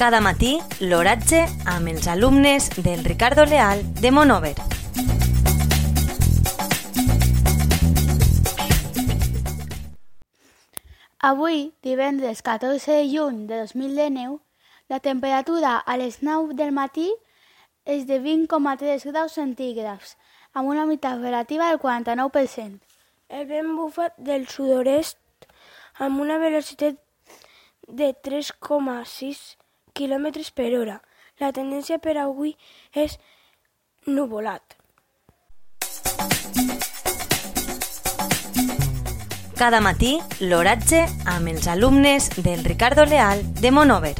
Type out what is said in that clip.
Cada matí, l'oratge amb els alumnes del Ricardo Leal de Monover. Avui, divendres 14 de juny de 2019, la temperatura a les 9 del matí és de 20,3 graus centígrads, amb una humitat relativa del 49%. El vent bufa del sud-oest amb una velocitat de 3,6 km per hora. La tendència per avui és nuvolat. Cada matí, l'oratge amb els alumnes del Ricardo Leal de Monover.